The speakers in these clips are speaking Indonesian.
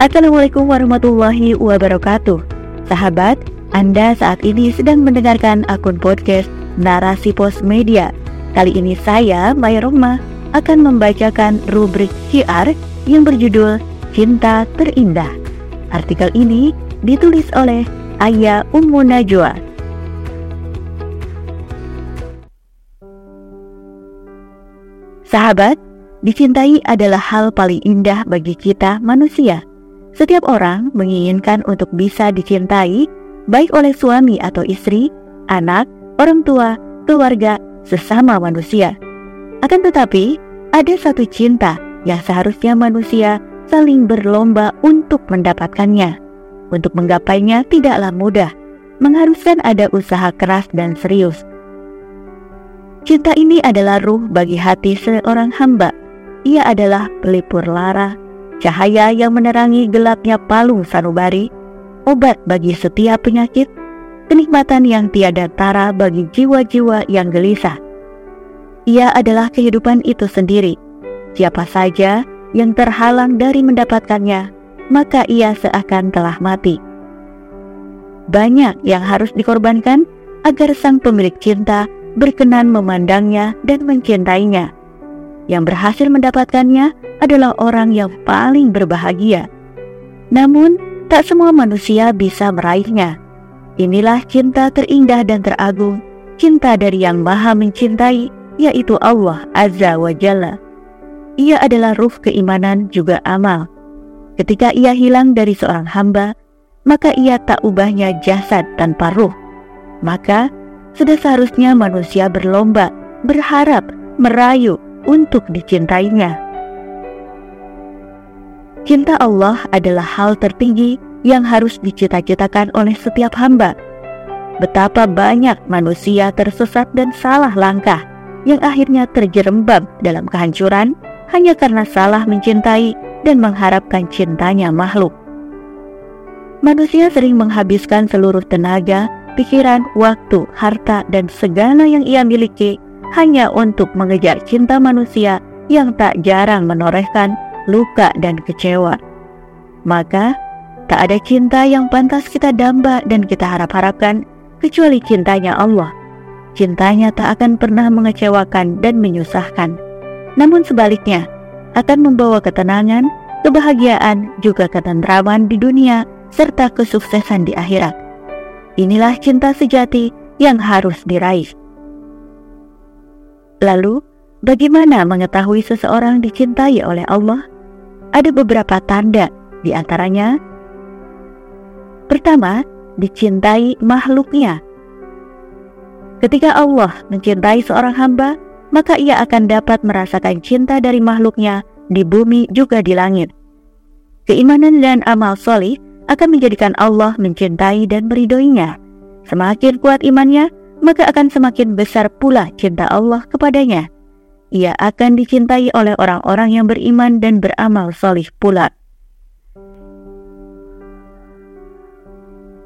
Assalamualaikum warahmatullahi wabarakatuh. Sahabat, Anda saat ini sedang mendengarkan akun podcast Narasi Pos Media. Kali ini saya, Maya Roma, akan membacakan rubrik syiar yang berjudul Cinta Terindah. Artikel ini ditulis oleh Ayah Ummu Najwa. Sahabat, dicintai adalah hal paling indah bagi kita manusia. Setiap orang menginginkan untuk bisa dicintai, baik oleh suami atau istri, anak, orang tua, keluarga, sesama manusia. Akan tetapi, ada satu cinta yang seharusnya manusia saling berlomba untuk mendapatkannya. Untuk menggapainya tidaklah mudah, mengharuskan ada usaha keras dan serius. Cinta ini adalah ruh bagi hati seorang hamba. Ia adalah pelipur lara, cahaya yang menerangi gelapnya palung sanubari, obat bagi setiap penyakit, kenikmatan yang tiada tara bagi jiwa-jiwa yang gelisah. Ia adalah kehidupan itu sendiri. Siapa saja yang terhalang dari mendapatkannya, maka ia seakan telah mati. Banyak yang harus dikorbankan agar sang pemilik cinta berkenan memandangnya dan mencintainya. Yang berhasil mendapatkannya adalah orang yang paling berbahagia. Namun, tak semua manusia bisa meraihnya. Inilah cinta terindah dan teragung, cinta dari yang maha mencintai, yaitu Allah Azza wa Jalla. Ia adalah ruh keimanan juga amal. Ketika ia hilang dari seorang hamba, maka ia tak ubahnya jasad tanpa ruh. Maka, sudah seharusnya manusia berlomba, berharap, merayu untuk dicintainya. Cinta Allah adalah hal tertinggi yang harus dicita-citakan oleh setiap hamba. Betapa banyak manusia tersesat dan salah langkah yang akhirnya terjerembab dalam kehancuran hanya karena salah mencintai dan mengharapkan cintanya makhluk. Manusia sering menghabiskan seluruh tenaga, pikiran, waktu, harta, dan segala yang ia miliki hanya untuk mengejar cinta manusia yang tak jarang menorehkan luka dan kecewa. Maka, tak ada cinta yang pantas kita damba dan kita harap-harapkan kecuali cintanya Allah. Cintanya tak akan pernah mengecewakan dan menyusahkan. Namun sebaliknya, akan membawa ketenangan, kebahagiaan, juga ketentraman di dunia serta kesuksesan di akhirat. Inilah cinta sejati yang harus diraih. Lalu, bagaimana mengetahui seseorang dicintai oleh Allah? Ada beberapa tanda, di antaranya Pertama, dicintai makhluknya. Ketika Allah mencintai seorang hamba, maka ia akan dapat merasakan cinta dari makhluknya di bumi juga di langit. Keimanan dan amal solih akan menjadikan Allah mencintai dan meridoinya. Semakin kuat imannya, maka akan semakin besar pula cinta Allah kepadanya ia akan dicintai oleh orang-orang yang beriman dan beramal solih pula.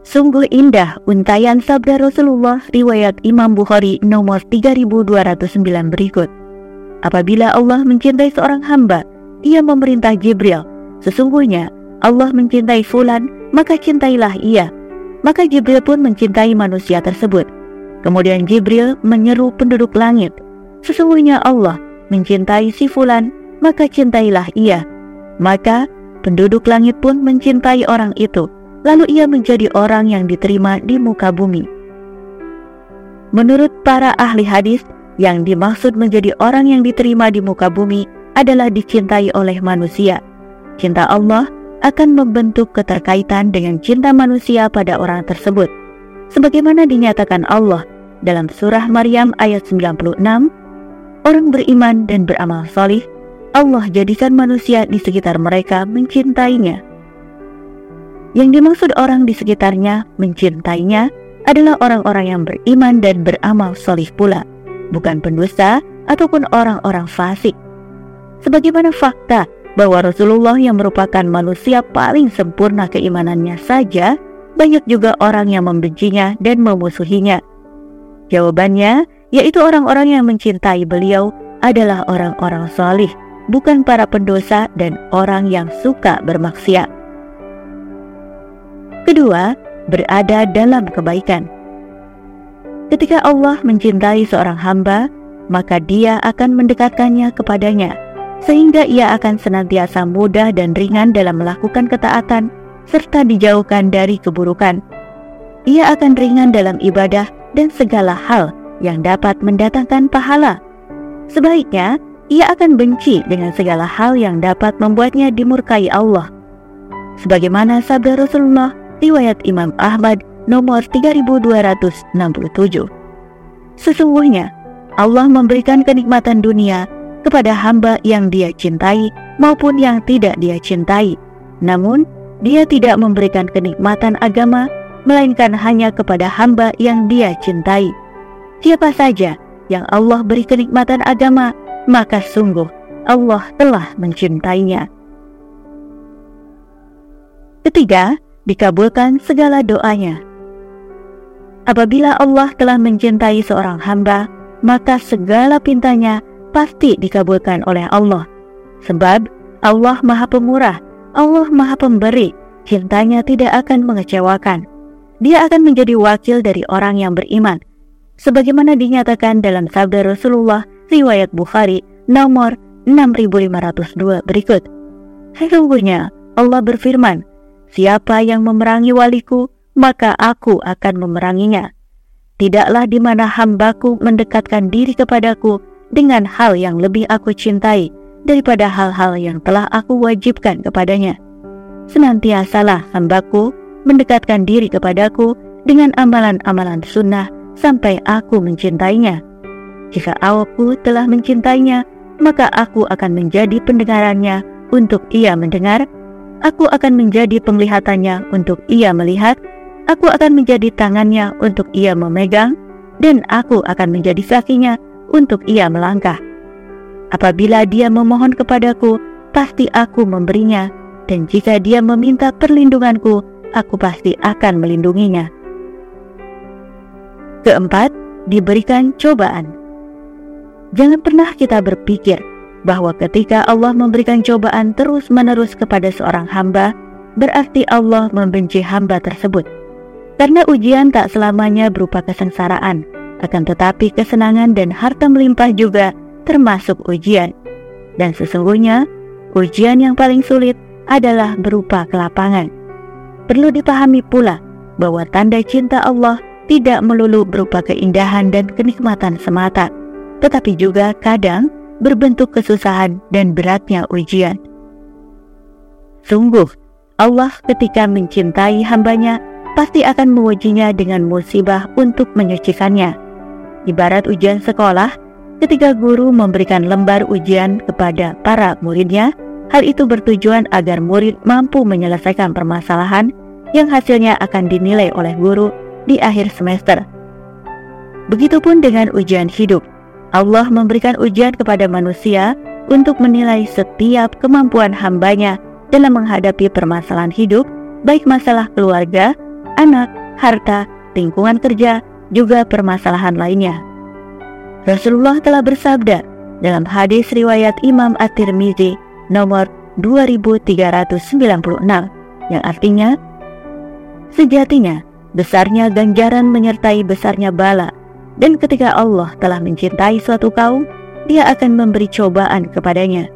Sungguh indah untayan sabda Rasulullah riwayat Imam Bukhari nomor 3209 berikut. Apabila Allah mencintai seorang hamba, ia memerintah Jibril, sesungguhnya Allah mencintai fulan, maka cintailah ia. Maka Jibril pun mencintai manusia tersebut. Kemudian Jibril menyeru penduduk langit, Sesungguhnya Allah mencintai si fulan, maka cintailah ia. Maka penduduk langit pun mencintai orang itu, lalu ia menjadi orang yang diterima di muka bumi. Menurut para ahli hadis, yang dimaksud menjadi orang yang diterima di muka bumi adalah dicintai oleh manusia. Cinta Allah akan membentuk keterkaitan dengan cinta manusia pada orang tersebut. Sebagaimana dinyatakan Allah dalam surah Maryam ayat 96 orang beriman dan beramal salih, Allah jadikan manusia di sekitar mereka mencintainya. Yang dimaksud orang di sekitarnya mencintainya adalah orang-orang yang beriman dan beramal salih pula, bukan pendusta ataupun orang-orang fasik. Sebagaimana fakta bahwa Rasulullah yang merupakan manusia paling sempurna keimanannya saja, banyak juga orang yang membencinya dan memusuhinya. Jawabannya, yaitu orang-orang yang mencintai beliau adalah orang-orang solih, bukan para pendosa dan orang yang suka bermaksiat. Kedua, berada dalam kebaikan. Ketika Allah mencintai seorang hamba, maka Dia akan mendekatkannya kepadanya, sehingga ia akan senantiasa mudah dan ringan dalam melakukan ketaatan serta dijauhkan dari keburukan. Ia akan ringan dalam ibadah dan segala hal yang dapat mendatangkan pahala. Sebaliknya, ia akan benci dengan segala hal yang dapat membuatnya dimurkai Allah. Sebagaimana sabda Rasulullah riwayat Imam Ahmad nomor 3267. Sesungguhnya, Allah memberikan kenikmatan dunia kepada hamba yang dia cintai maupun yang tidak dia cintai. Namun, dia tidak memberikan kenikmatan agama, melainkan hanya kepada hamba yang dia cintai. Siapa saja yang Allah beri kenikmatan agama, maka sungguh Allah telah mencintainya. Ketiga, dikabulkan segala doanya. Apabila Allah telah mencintai seorang hamba, maka segala pintanya pasti dikabulkan oleh Allah. Sebab Allah Maha Pemurah, Allah Maha Pemberi, cintanya tidak akan mengecewakan. Dia akan menjadi wakil dari orang yang beriman. Sebagaimana dinyatakan dalam sabda Rasulullah riwayat Bukhari nomor 6502 berikut. Sesungguhnya Allah berfirman, Siapa yang memerangi waliku, maka aku akan memeranginya. Tidaklah di mana hambaku mendekatkan diri kepadaku dengan hal yang lebih aku cintai daripada hal-hal yang telah aku wajibkan kepadanya. Senantiasalah hambaku mendekatkan diri kepadaku dengan amalan-amalan sunnah sampai aku mencintainya. Jika aku telah mencintainya, maka aku akan menjadi pendengarannya untuk ia mendengar. Aku akan menjadi penglihatannya untuk ia melihat. Aku akan menjadi tangannya untuk ia memegang, dan aku akan menjadi kakinya untuk ia melangkah. Apabila dia memohon kepadaku, pasti aku memberinya, dan jika dia meminta perlindunganku, aku pasti akan melindunginya. Keempat, diberikan cobaan. Jangan pernah kita berpikir bahwa ketika Allah memberikan cobaan terus-menerus kepada seorang hamba, berarti Allah membenci hamba tersebut. Karena ujian tak selamanya berupa kesengsaraan, akan tetapi kesenangan dan harta melimpah juga termasuk ujian. Dan sesungguhnya, ujian yang paling sulit adalah berupa kelapangan. Perlu dipahami pula bahwa tanda cinta Allah tidak melulu berupa keindahan dan kenikmatan semata, tetapi juga kadang berbentuk kesusahan dan beratnya ujian. Sungguh, Allah ketika mencintai hambanya pasti akan mengujinya dengan musibah untuk menyucikannya Ibarat ujian sekolah, ketika guru memberikan lembar ujian kepada para muridnya, hal itu bertujuan agar murid mampu menyelesaikan permasalahan yang hasilnya akan dinilai oleh guru di akhir semester. Begitupun dengan ujian hidup. Allah memberikan ujian kepada manusia untuk menilai setiap kemampuan hambanya dalam menghadapi permasalahan hidup, baik masalah keluarga, anak, harta, lingkungan kerja, juga permasalahan lainnya. Rasulullah telah bersabda dalam hadis riwayat Imam At-Tirmizi nomor 2396 yang artinya sejatinya besarnya ganjaran menyertai besarnya bala dan ketika Allah telah mencintai suatu kaum dia akan memberi cobaan kepadanya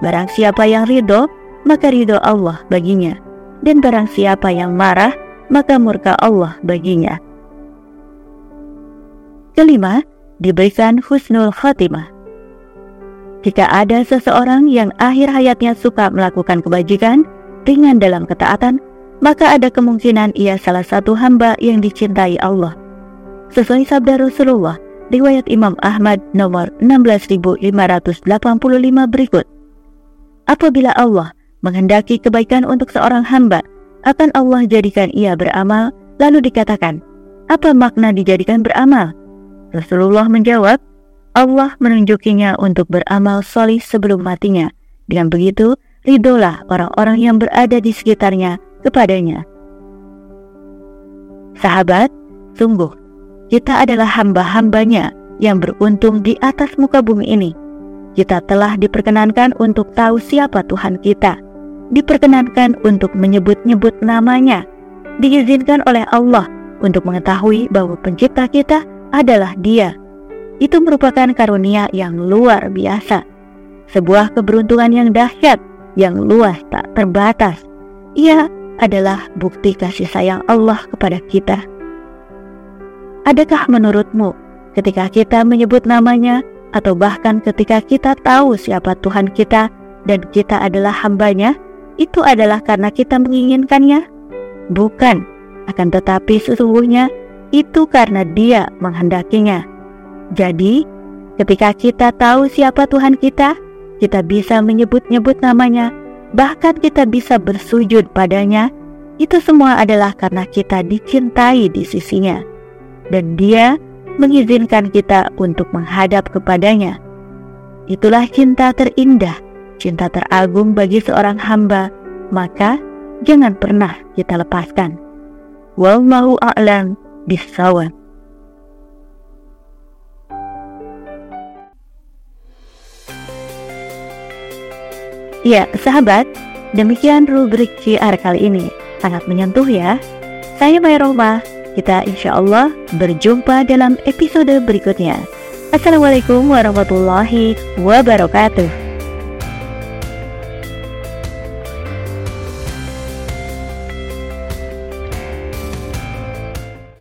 barang siapa yang ridho maka ridho Allah baginya dan barang siapa yang marah maka murka Allah baginya Kelima, diberikan husnul khotimah. Jika ada seseorang yang akhir hayatnya suka melakukan kebajikan, ringan dalam ketaatan, maka ada kemungkinan ia salah satu hamba yang dicintai Allah. Sesuai sabda Rasulullah, riwayat Imam Ahmad nomor 16585 berikut. Apabila Allah menghendaki kebaikan untuk seorang hamba, akan Allah jadikan ia beramal, lalu dikatakan, apa makna dijadikan beramal? Rasulullah menjawab, Allah menunjukinya untuk beramal solih sebelum matinya. Dengan begitu, ridolah orang-orang yang berada di sekitarnya kepadanya. Sahabat, sungguh, kita adalah hamba-hambanya yang beruntung di atas muka bumi ini. Kita telah diperkenankan untuk tahu siapa Tuhan kita, diperkenankan untuk menyebut-nyebut namanya, diizinkan oleh Allah untuk mengetahui bahwa pencipta kita adalah Dia. Itu merupakan karunia yang luar biasa, sebuah keberuntungan yang dahsyat, yang luas tak terbatas. Ia adalah bukti kasih sayang Allah kepada kita. Adakah menurutmu ketika kita menyebut namanya atau bahkan ketika kita tahu siapa Tuhan kita dan kita adalah hambanya, itu adalah karena kita menginginkannya? Bukan, akan tetapi sesungguhnya itu karena dia menghendakinya. Jadi, ketika kita tahu siapa Tuhan kita, kita bisa menyebut-nyebut namanya, bahkan kita bisa bersujud padanya. Itu semua adalah karena kita dicintai di sisinya. Dan dia mengizinkan kita untuk menghadap kepadanya. Itulah cinta terindah, cinta teragung bagi seorang hamba, maka jangan pernah kita lepaskan. Wallahu a'lam bisawab. Ya, sahabat, demikian rubrik CR kali ini. Sangat menyentuh ya. Saya Maya Roma. Kita insya Allah berjumpa dalam episode berikutnya. Assalamualaikum warahmatullahi wabarakatuh.